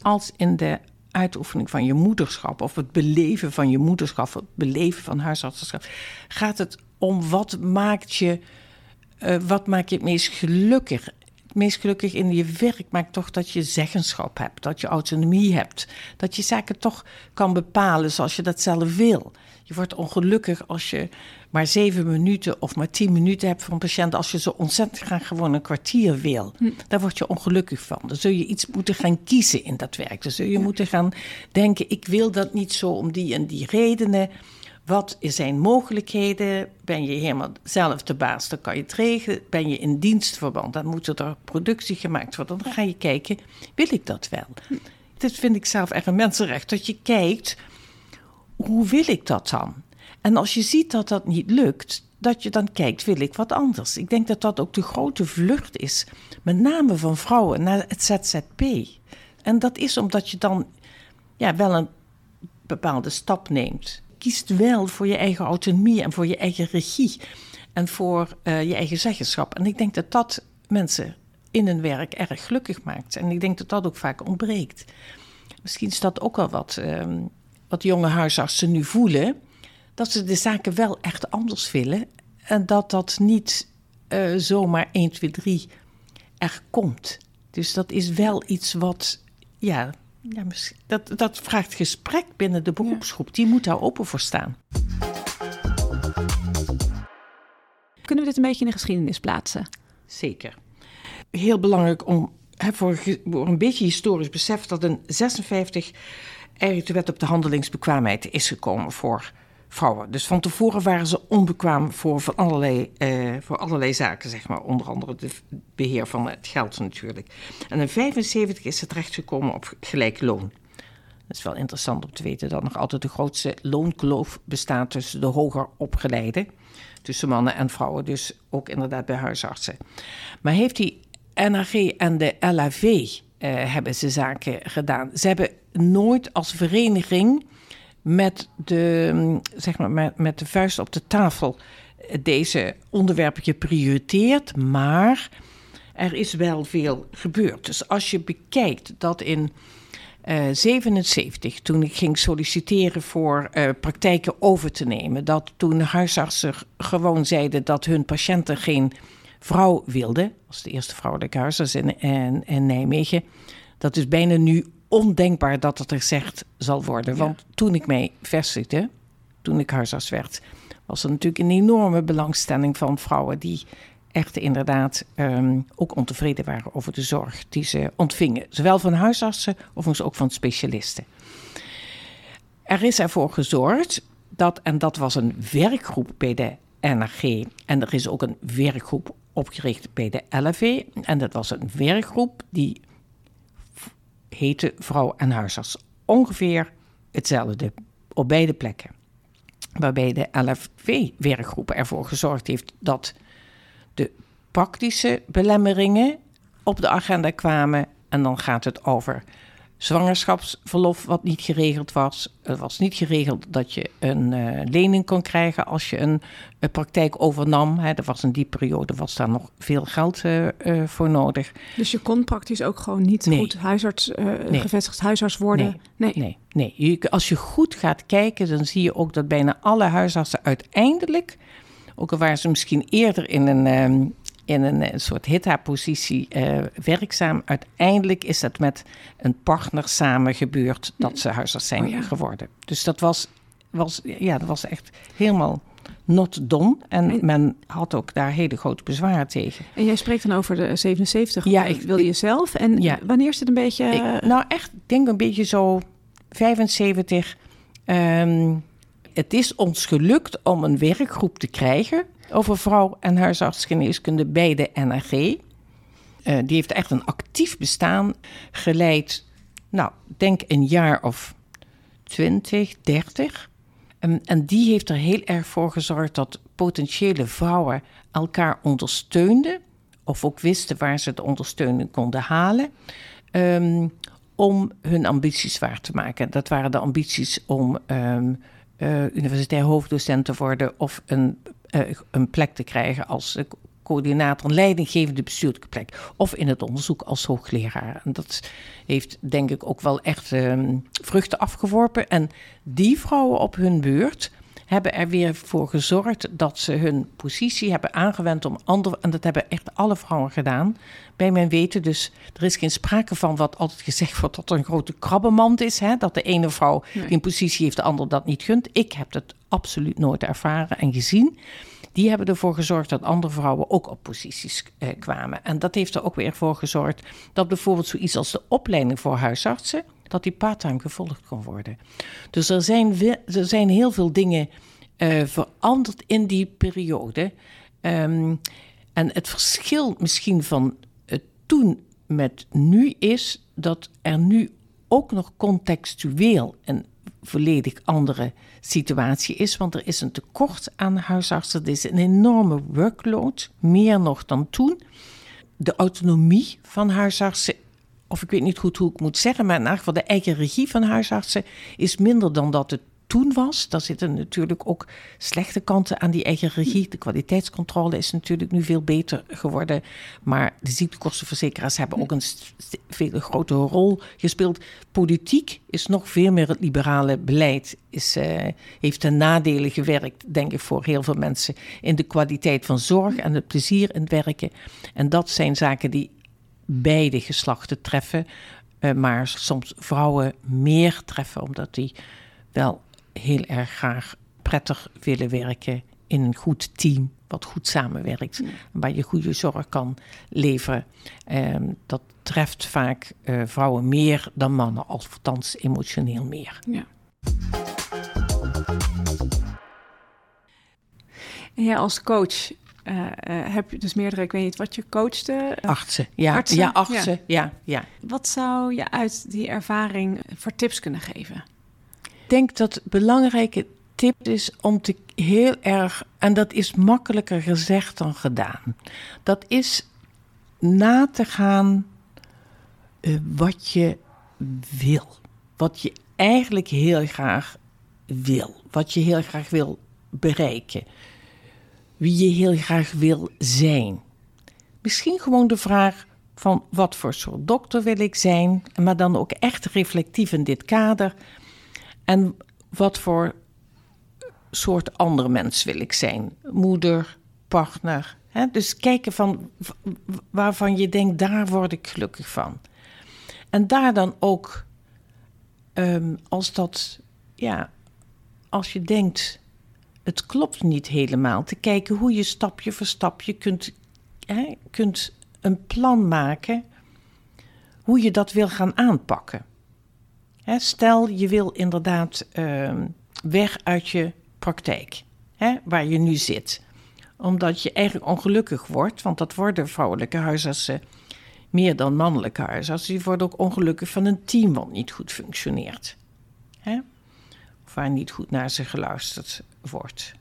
Speaker 3: als in de uitoefening van je moederschap of het beleven van je moederschap, het beleven van huisartsenschap, gaat het om wat maakt je, eh, wat maakt je het meest gelukkig. Meest gelukkig in je werk maakt toch dat je zeggenschap hebt, dat je autonomie hebt, dat je zaken toch kan bepalen zoals je dat zelf wil. Je wordt ongelukkig als je maar zeven minuten of maar tien minuten hebt voor een patiënt. Als je zo ontzettend graag gewoon een kwartier wil. Daar word je ongelukkig van. Dan zul je iets moeten gaan kiezen in dat werk. Dan zul je moeten gaan denken: ik wil dat niet zo om die en die redenen. Wat zijn mogelijkheden? Ben je helemaal zelf de baas, dan kan je het regelen. Ben je in dienstverband, dan moet er productie gemaakt worden. Dan ga je kijken, wil ik dat wel? Dat vind ik zelf echt een mensenrecht. Dat je kijkt, hoe wil ik dat dan? En als je ziet dat dat niet lukt, dat je dan kijkt, wil ik wat anders? Ik denk dat dat ook de grote vlucht is, met name van vrouwen naar het ZZP. En dat is omdat je dan ja, wel een bepaalde stap neemt. Kiest wel voor je eigen autonomie en voor je eigen regie en voor eh, je eigen zeggenschap. En ik denk dat dat mensen in hun werk erg gelukkig maakt. En ik denk dat dat ook vaak ontbreekt. Misschien is dat ook wel wat, ehm, wat jonge huisartsen nu voelen. Dat ze de zaken wel echt anders willen. En dat dat niet eh, zomaar 1, 2, 3 er komt. Dus dat is wel iets wat, ja, ja dat, dat vraagt gesprek binnen de beroepsgroep. Die moet daar open voor staan.
Speaker 2: Kunnen we dit een beetje in de geschiedenis plaatsen?
Speaker 3: Zeker. Heel belangrijk om hè, voor, ge- voor een beetje historisch besef dat in 56 eigenlijk de wet op de handelingsbekwaamheid is gekomen voor vrouwen. Dus van tevoren waren ze onbekwaam voor, van allerlei, eh, voor allerlei zaken, zeg maar. Onder andere het beheer van het geld natuurlijk. En in 75 is het terechtgekomen op gelijk loon. Dat is wel interessant om te weten dat nog altijd de grootste loonkloof bestaat tussen de hoger opgeleiden, tussen mannen en vrouwen, dus ook inderdaad bij huisartsen. Maar heeft die NAG en de LAV eh, hebben ze zaken gedaan. Ze hebben nooit als vereniging met de, mm, zeg maar, met, met de vuist op de tafel deze onderwerpen geprioriteerd, maar er is wel veel gebeurd. Dus als je bekijkt dat in eh 77, toen ik ging solliciteren voor eh, praktijken over te nemen, dat toen huisartsen gewoon zeiden dat hun patiënten geen vrouw wilden, als de eerste vrouwelijke huisarts in, in, in Nijmegen, dat is bijna nu ondenkbaar dat het er gezegd zal worden. Want toen ik mij vestigde, toen ik huisarts werd, was er natuurlijk een enorme belangstelling van vrouwen die echt inderdaad ehm, ook ontevreden waren over de zorg die ze ontvingen. Zowel van huisartsen, overigens ook van specialisten. Er is ervoor gezorgd dat, en dat was een werkgroep bij de NRG, en er is ook een werkgroep opgericht bij de LFV, en dat was een werkgroep die heette Vrouw en Huisarts. Ongeveer hetzelfde op beide plekken. Waarbij de LFV-werkgroep ervoor gezorgd heeft dat de praktische belemmeringen op de agenda kwamen. En dan gaat het over zwangerschapsverlof wat niet geregeld was. Het was niet geregeld dat je een eh, lening kon krijgen als je een, een praktijk overnam. Hè, er was in die periode was daar nog veel geld eh, eh, voor nodig.
Speaker 2: Dus je kon praktisch ook gewoon niet
Speaker 3: Nee.
Speaker 2: goed huisarts, eh,
Speaker 3: Nee.
Speaker 2: gevestigd huisarts worden?
Speaker 3: Nee. Nee, nee. Je, als je goed gaat kijken, dan zie je ook dat bijna alle huisartsen uiteindelijk, ook al waren ze misschien eerder in een, ehm, in een, eh, soort HITA-positie eh, werkzaam, uiteindelijk is dat met een partner samen gebeurd dat ze huisarts zijn
Speaker 2: Oh ja.
Speaker 3: geworden. Dus dat was, was, ja, dat was echt helemaal not done. En
Speaker 2: En-
Speaker 3: men had ook daar hele grote bezwaren tegen.
Speaker 2: En jij spreekt dan over de 77.
Speaker 3: Ja,
Speaker 2: eh,
Speaker 3: ik-
Speaker 2: wilde je zelf. En
Speaker 3: Ja.
Speaker 2: wanneer is het een beetje...
Speaker 3: Ik- nou, echt, ik denk een beetje zo 75. Ehm, het is ons gelukt om een werkgroep te krijgen over vrouw- en huisartsgeneeskunde bij de NRG. Uh, die heeft echt een actief bestaan geleid. Nou, denk een jaar of 20, 30. En, en die heeft er heel erg voor gezorgd dat potentiële vrouwen elkaar ondersteunden. Of ook wisten waar ze de ondersteuning konden halen. Um, om hun ambities waar te maken. Dat waren de ambities om um, uh, universitair hoofddocent te worden of een, een plek te krijgen als coördinator, een leidinggevende bestuurlijke plek. Of in het onderzoek als hoogleraar. En dat heeft denk ik ook wel echt um, vruchten afgeworpen. En die vrouwen op hun beurt hebben er weer voor gezorgd dat ze hun positie hebben aangewend om andere. En dat hebben echt alle vrouwen gedaan. Bij mijn weten. Dus er is geen sprake van wat altijd gezegd wordt dat er een grote krabbenmand is. Hè? Dat de ene vrouw die een positie heeft, de andere dat niet gunt. Ik heb dat absoluut nooit ervaren en gezien. Die hebben ervoor gezorgd dat andere vrouwen ook op posities eh, kwamen. En dat heeft er ook weer voor gezorgd dat bijvoorbeeld zoiets als de opleiding voor huisartsen dat die parttime gevolgd kon worden. Dus er zijn, er zijn heel veel dingen uh, veranderd in die periode. Um, en het verschil misschien van het toen met nu is dat er nu ook nog contextueel een volledig andere situatie is. Want er is een tekort aan huisartsen. Er is een enorme workload, meer nog dan toen. De autonomie van huisartsen of ik weet niet goed hoe ik moet zeggen, maar in ieder geval de eigen regie van huisartsen is minder dan dat het toen was. Daar zitten natuurlijk ook slechte kanten aan die eigen regie. De kwaliteitscontrole is natuurlijk nu veel beter geworden. Maar de ziektekostenverzekeraars hebben ook een veel grotere rol gespeeld. Politiek is nog veel meer het liberale beleid. Is, uh, heeft ten nadele gewerkt, denk ik, voor heel veel mensen. In de kwaliteit van zorg en het plezier in het werken. En dat zijn zaken die beide geslachten treffen. Uh, maar soms vrouwen meer treffen, omdat die wel heel erg graag prettig willen werken in een goed team. Wat goed samenwerkt. Waar je goede zorg kan leveren. Uh, dat treft vaak uh, vrouwen meer dan mannen, althans emotioneel meer.
Speaker 2: Ja. En jij als coach uh, uh, heb je dus meerdere, ik weet niet wat je coachte.
Speaker 3: Uh, ja. Artsen? Ja, ja. ja. ja,
Speaker 2: Wat zou je uit die ervaring voor tips kunnen geven?
Speaker 3: Ik denk dat belangrijke tip is om te heel erg, en dat is makkelijker gezegd dan gedaan, dat is na te gaan wat je wil. Wat je eigenlijk heel graag wil. Wat je heel graag wil bereiken wie je heel graag wil zijn. Misschien gewoon de vraag van wat voor soort dokter wil ik zijn, maar dan ook echt reflectief in dit kader. En wat voor soort andere mens wil ik zijn? Moeder, partner. Hè? Dus kijken van waarvan je denkt, daar word ik gelukkig van. En daar dan ook, um, als dat, ja, als je denkt, het klopt niet helemaal. Te kijken hoe je stapje voor stapje kunt, hè, kunt een plan maken hoe je dat wil gaan aanpakken. Hè, stel, je wil inderdaad uh, weg uit je praktijk, hè, waar je nu zit. Omdat je eigenlijk ongelukkig wordt, want dat worden vrouwelijke huisartsen meer dan mannelijke huisartsen. Die worden ook ongelukkig van een team wat niet goed functioneert. Hè? Waar niet goed naar ze geluisterd wordt.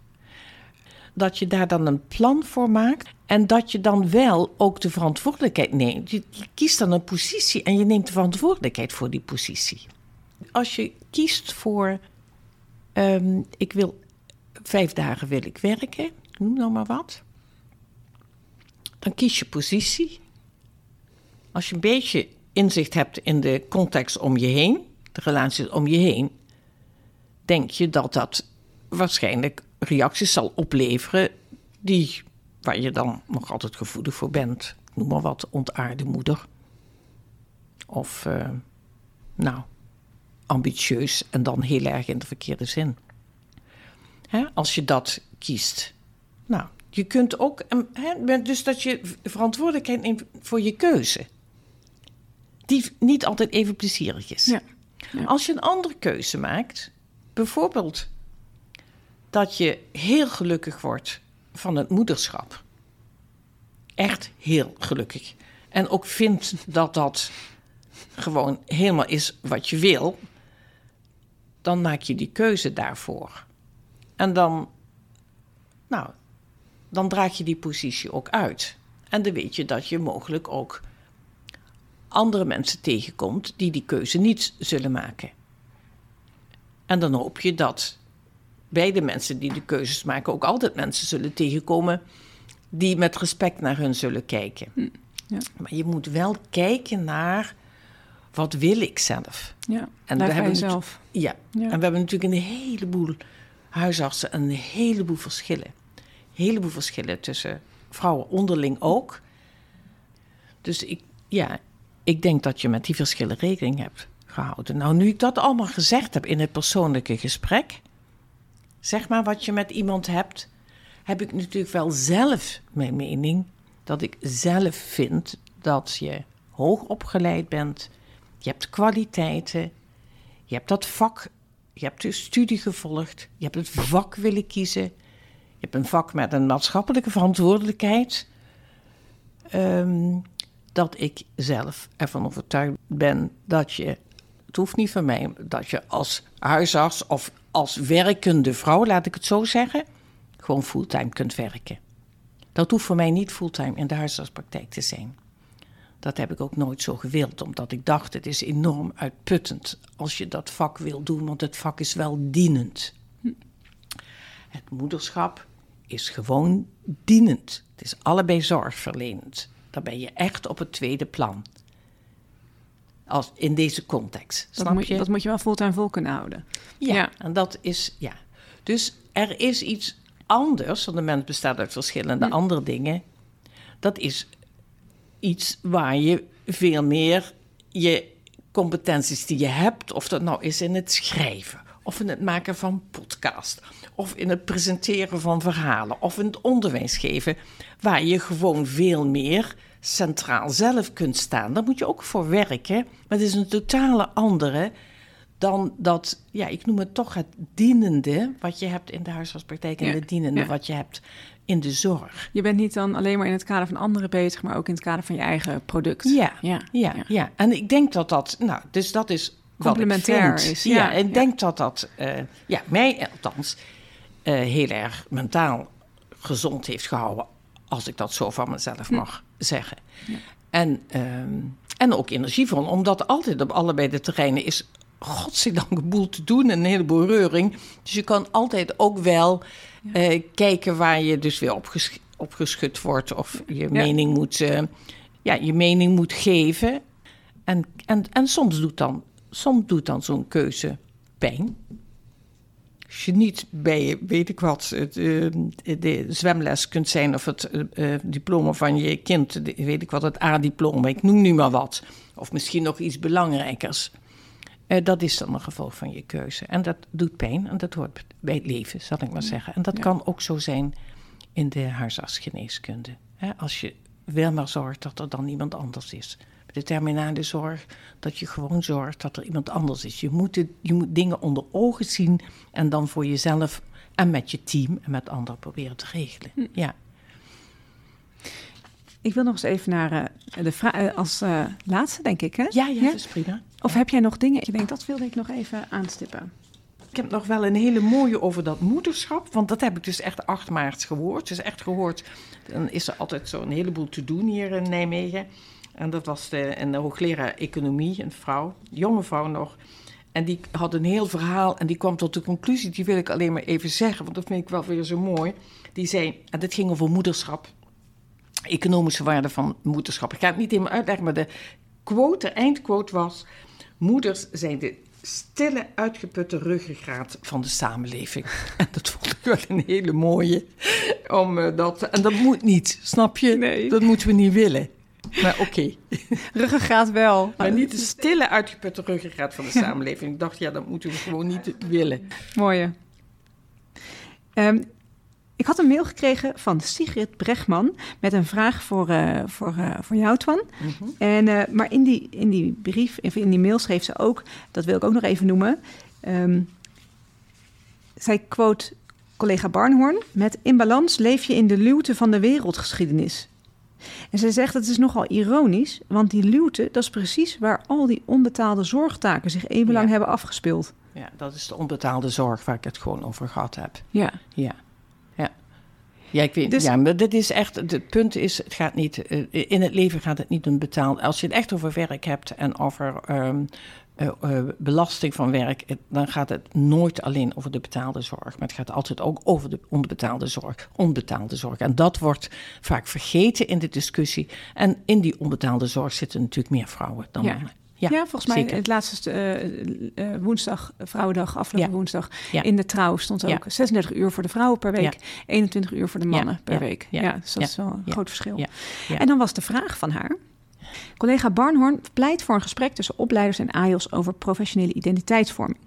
Speaker 3: Dat je daar dan een plan voor maakt en dat je dan wel ook de verantwoordelijkheid neemt. Je, kiest dan een positie en je neemt de verantwoordelijkheid voor die positie. Als je kiest voor, um, ik wil vijf dagen wil ik werken, noem nou maar wat. Dan kies je positie. Als je een beetje inzicht hebt in de context om je heen, de relaties om je heen, denk je dat dat waarschijnlijk reacties zal opleveren die, waar je dan nog altijd gevoelig voor bent. Noem maar wat, ontaarde moeder. Of, uh, nou, ambitieus en dan heel erg in de verkeerde zin. Hè? Als je dat kiest. Nou, je kunt ook, hè, dus dat je verantwoordelijkheid neemt voor je keuze. Die niet altijd even plezierig is.
Speaker 2: Ja. Ja.
Speaker 3: Als je een andere keuze maakt, bijvoorbeeld dat je heel gelukkig wordt van het moederschap. Echt heel gelukkig. En ook vindt dat dat gewoon helemaal is wat je wil, dan maak je die keuze daarvoor. En dan, nou, dan draag je die positie ook uit. En dan weet je dat je mogelijk ook andere mensen tegenkomt die die keuze niet zullen maken. En dan hoop je dat beide mensen die de keuzes maken ook altijd mensen zullen tegenkomen die met respect naar hun zullen kijken.
Speaker 2: ja.
Speaker 3: Maar je moet wel kijken naar wat wil ik zelf.
Speaker 2: Ja,
Speaker 3: En we
Speaker 2: daar
Speaker 3: hebben
Speaker 2: jezelf.
Speaker 3: Ja.
Speaker 2: Ja.
Speaker 3: en we hebben natuurlijk een heleboel huisartsen, een heleboel verschillen. Een heleboel verschillen tussen vrouwen onderling ook. Dus ik, ja, ik denk dat je met die verschillen rekening hebt Nou, nu ik dat allemaal gezegd heb in het persoonlijke gesprek, zeg maar wat je met iemand hebt, heb ik natuurlijk wel zelf mijn mening dat ik zelf vind dat je hoog opgeleid bent, je hebt kwaliteiten, je hebt dat vak, je hebt de studie gevolgd, je hebt het vak willen kiezen, je hebt een vak met een maatschappelijke verantwoordelijkheid. Ehm, dat ik zelf ervan overtuigd ben dat je, het hoeft niet van mij, dat je als huisarts of als werkende vrouw, laat ik het zo zeggen, gewoon fulltime kunt werken. Dat hoeft voor mij niet fulltime in de huisartspraktijk te zijn. Dat heb ik ook nooit zo gewild, omdat ik dacht het is enorm uitputtend als je dat vak wil doen, want het vak is wel dienend. Het moederschap is gewoon dienend. Het is allebei zorgverlenend. Dan ben je echt op het tweede plan. Als, in deze context.
Speaker 2: Dat
Speaker 3: Snap
Speaker 2: moet,
Speaker 3: je?
Speaker 2: dat moet je wel fulltime vol kunnen houden.
Speaker 3: Ja,
Speaker 2: Ja.
Speaker 3: en dat is, ja. Dus er is iets anders, want de mens bestaat uit verschillende andere dingen. Dat is iets waar je veel meer je competenties die je hebt, of dat nou is in het schrijven, of in het maken van podcast, of in het presenteren van verhalen, of in het onderwijs geven, waar je gewoon veel meer centraal zelf kunt staan. Daar moet je ook voor werken, maar het is een totale andere dan dat, ja, ik noem het toch het dienende wat je hebt in de huisartspraktijk en
Speaker 2: Ja,
Speaker 3: het dienende
Speaker 2: ja.
Speaker 3: wat je hebt in de zorg.
Speaker 2: Je bent niet dan alleen maar in het kader van anderen bezig, maar ook in het kader van je eigen product.
Speaker 3: Ja,
Speaker 2: ja,
Speaker 3: ja, ja. En ik denk dat dat, nou, dus dat is wat ik
Speaker 2: Complementair is,
Speaker 3: Ja, ik denk dat dat, eh, ja, mij althans, eh, heel erg mentaal gezond heeft gehouden, als ik dat zo van mezelf
Speaker 2: Hm.
Speaker 3: mag zeggen. En, ehm, en ook energievol, omdat altijd op allebei de terreinen is godzijdank een boel te doen en een heleboel reuring. Dus je kan altijd ook wel eh, kijken waar je dus weer opgesch opgeschud wordt of je mening moet, eh, ja, je mening moet geven. En, en, en soms doet dan, soms doet dan zo'n keuze pijn. Als je niet bij, weet ik wat, het, eh, de zwemles kunt zijn of het eh, eh, diploma van je kind, de- weet ik wat, het A-diploma, ik noem nu maar wat. Of misschien nog iets belangrijkers. Eh, dat is dan een gevolg van je keuze. En dat doet pijn en dat hoort bij het leven, zal ik maar zeggen. En dat
Speaker 2: Ja.
Speaker 3: kan ook zo zijn in de huisartsgeneeskunde. Hè, als je wel maar zorgt dat er dan iemand anders is. De terminale zorg, dat je gewoon zorgt dat er iemand anders is. Je moet, het- je moet dingen onder ogen zien en dan voor jezelf en met je team en met anderen proberen te regelen.
Speaker 2: Hm.
Speaker 3: Ja.
Speaker 2: Ik wil nog eens even naar eh, de vraag als eh, laatste, denk ik. Hè?
Speaker 3: Ja, ja, dat is prima.
Speaker 2: Of heb jij nog dingen? Je denkt, dat wilde ik nog even aanstippen.
Speaker 3: Ik heb nog wel een hele mooie over dat moederschap. Want dat heb ik dus echt 8 maart gehoord. Dus echt gehoord. Dan is er altijd zo'n heleboel te doen hier in Nijmegen. En dat was de, een hoogleraar economie, een vrouw, jonge vrouw nog. En die had een heel verhaal en die kwam tot de conclusie, die wil ik alleen maar even zeggen, want dat vind ik wel weer zo mooi. Die zei, en dit ging over moederschap, economische waarde van moederschap. Ik ga het niet helemaal uitleggen, maar de quote, de eindquote was, moeders zijn de stille, uitgeputte ruggengraat van de samenleving. En dat vond ik wel een hele mooie. Om, eh, dat, en dat moet niet, snap je?
Speaker 2: Nee.
Speaker 3: Dat moeten we niet willen. Maar oké.
Speaker 2: Ruggengraat wel.
Speaker 3: Maar niet de stille, uitgeputte ruggengraat van de samenleving. Ik dacht, ja, dat moeten we gewoon niet willen.
Speaker 2: Mooie. Ehm, Ik had een mail gekregen van Sigrid Bregman met een vraag voor, uh, voor, uh, voor jou, Twan. Mm en, uh, maar in die, in die brief, in die mail schreef ze ook, dat wil ik ook nog even noemen. Um, zij quote collega Barnhorn met in balans leef je in de luwte van de wereldgeschiedenis. En zij zegt het is nogal ironisch, want die luwte, dat is precies waar al die onbetaalde zorgtaken zich eeuwenlang ja. hebben afgespeeld.
Speaker 3: Ja, dat is de onbetaalde zorg waar ik het gewoon over gehad heb.
Speaker 2: Ja.
Speaker 3: Ja. Ja. Ja, ik weet, dus, ja, maar dit is echt, het punt is, het gaat niet, in het leven gaat het niet om betaald. Als je het echt over werk hebt en over um, uh, uh, belasting van werk, dan gaat het nooit alleen over de betaalde zorg. Maar het gaat altijd ook over de onbetaalde zorg. Onbetaalde zorg. En dat wordt vaak vergeten in de discussie. En in die onbetaalde zorg zitten natuurlijk meer vrouwen dan
Speaker 2: ja.
Speaker 3: mannen.
Speaker 2: Ja, ja, volgens mij het laatste uh, woensdag, Vrouwendag, afgelopen ja. woensdag, in de trouw stond ook 36 uur voor de vrouwen per week, 21 uur voor de mannen per week. Ja, dus dat is wel een groot verschil. En dan was de vraag van haar. Collega Barnhorn pleit voor een gesprek tussen opleiders en AIOS over professionele identiteitsvorming.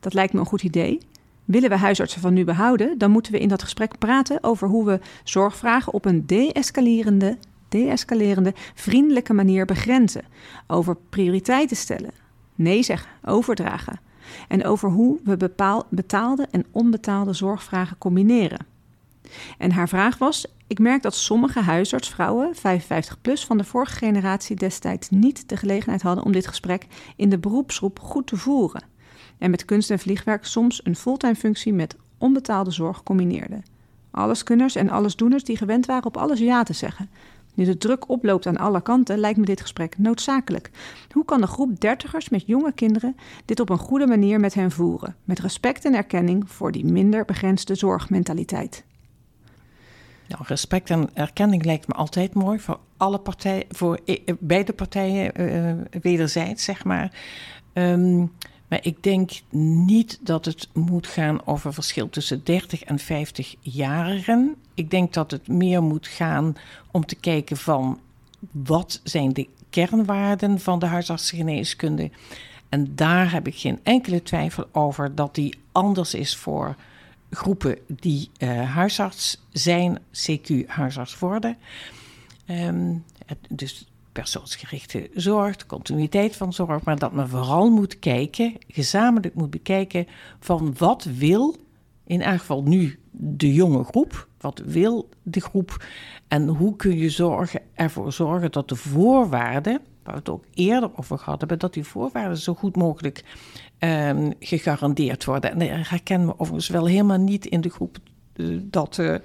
Speaker 2: Dat lijkt me een goed idee. Willen we huisartsen van nu behouden, dan moeten we in dat gesprek praten over hoe we zorgvragen op een de-escalerende, de-escalerende, vriendelijke manier begrenzen. Over prioriteiten stellen, nee zeggen, overdragen. En over hoe we bepaal, betaalde en onbetaalde zorgvragen combineren. En haar vraag was: Ik merk dat sommige huisartsvrouwen, 55 plus van de vorige generatie, destijds niet de gelegenheid hadden om dit gesprek in de beroepsgroep goed te voeren. En met kunst en vliegwerk soms een fulltime functie met onbetaalde zorg combineerden. Alleskunners en allesdoeners die gewend waren op alles ja te zeggen. Nu de druk oploopt aan alle kanten, lijkt me dit gesprek noodzakelijk. Hoe kan de groep dertigers met jonge kinderen dit op een goede manier met hen voeren? Met respect en erkenning voor die minder begrensde zorgmentaliteit.
Speaker 3: Nou, respect en erkenning lijkt me altijd mooi voor alle partijen, voor beide partijen uh, wederzijds, zeg maar. Um, maar ik denk niet dat het moet gaan over verschil tussen 30 en 50-jarigen. Ik denk dat het meer moet gaan om te kijken van wat zijn de kernwaarden van de huisartsengeneeskunde. En daar heb ik geen enkele twijfel over dat die anders is voor groepen die uh, huisarts zijn, CQ huisarts worden. Um, het, dus persoonsgerichte zorg, de continuïteit van zorg, maar dat men vooral moet kijken, gezamenlijk moet bekijken van wat wil, in elk geval nu de jonge groep, wat wil de groep en hoe kun je zorgen, ervoor zorgen dat de voorwaarden, waar we het ook eerder over gehad hebben, dat die voorwaarden zo goed mogelijk um, gegarandeerd worden. En dat herkennen we overigens wel helemaal niet in de groep uh, dat uh,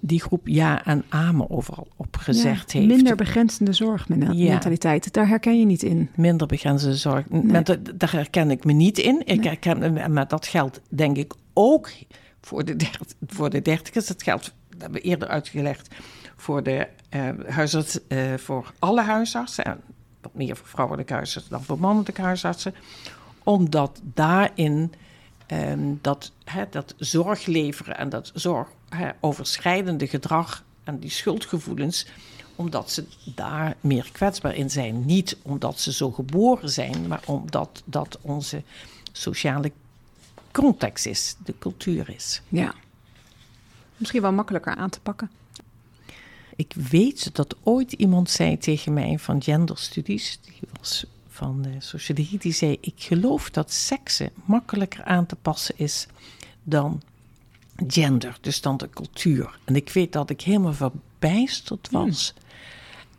Speaker 3: die groep ja en amen overal op gezegd
Speaker 2: ja,
Speaker 3: heeft.
Speaker 2: Minder begrenzende zorgmentaliteit, ja. daar herken je niet in.
Speaker 3: Minder begrenzende zorg, nee. daar herken ik me niet in. Ik nee. herken, maar dat geldt denk ik ook voor de, dert, voor de dertigers. Dat geldt, dat hebben we eerder uitgelegd, voor, de, uh, huisarts, uh, voor alle huisartsen. En wat meer voor vrouwelijke huisartsen dan voor mannelijke huisartsen. Omdat daarin um, dat, hè, dat zorg leveren en dat zorg overschrijdende gedrag en die schuldgevoelens, omdat ze daar meer kwetsbaar in zijn. Niet omdat ze zo geboren zijn, maar omdat dat onze sociale context is, de cultuur is.
Speaker 2: Ja. Misschien wel makkelijker aan te pakken.
Speaker 3: Ik weet dat ooit iemand zei tegen mij van genderstudies, die was van de sociologie, die zei: Ik geloof dat seksen makkelijker aan te passen is dan gender, dus dan de cultuur. En ik weet dat ik helemaal verbijsterd was. Hmm.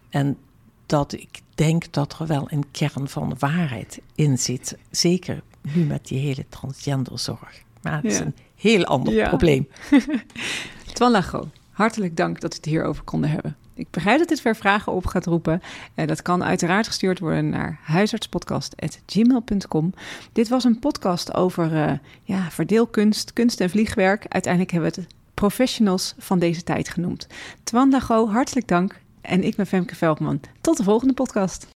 Speaker 3: En dat ik denk dat er wel een kern van waarheid in zit. Zeker nu met die hele transgenderzorg. Maar het ja. is een heel ander ja. probleem.
Speaker 2: Twan Lago, hartelijk dank dat we het hierover konden hebben. Ik begrijp dat dit ver vragen op gaat roepen. Uh, dat kan uiteraard gestuurd worden naar huisartspodcast.gmail.com. Dit was een podcast over uh, ja, verdeelkunst, kunst en vliegwerk. Uiteindelijk hebben we het professionals van deze tijd genoemd. Twan Dago, hartelijk dank. En ik ben Femke Veldman. Tot de volgende podcast.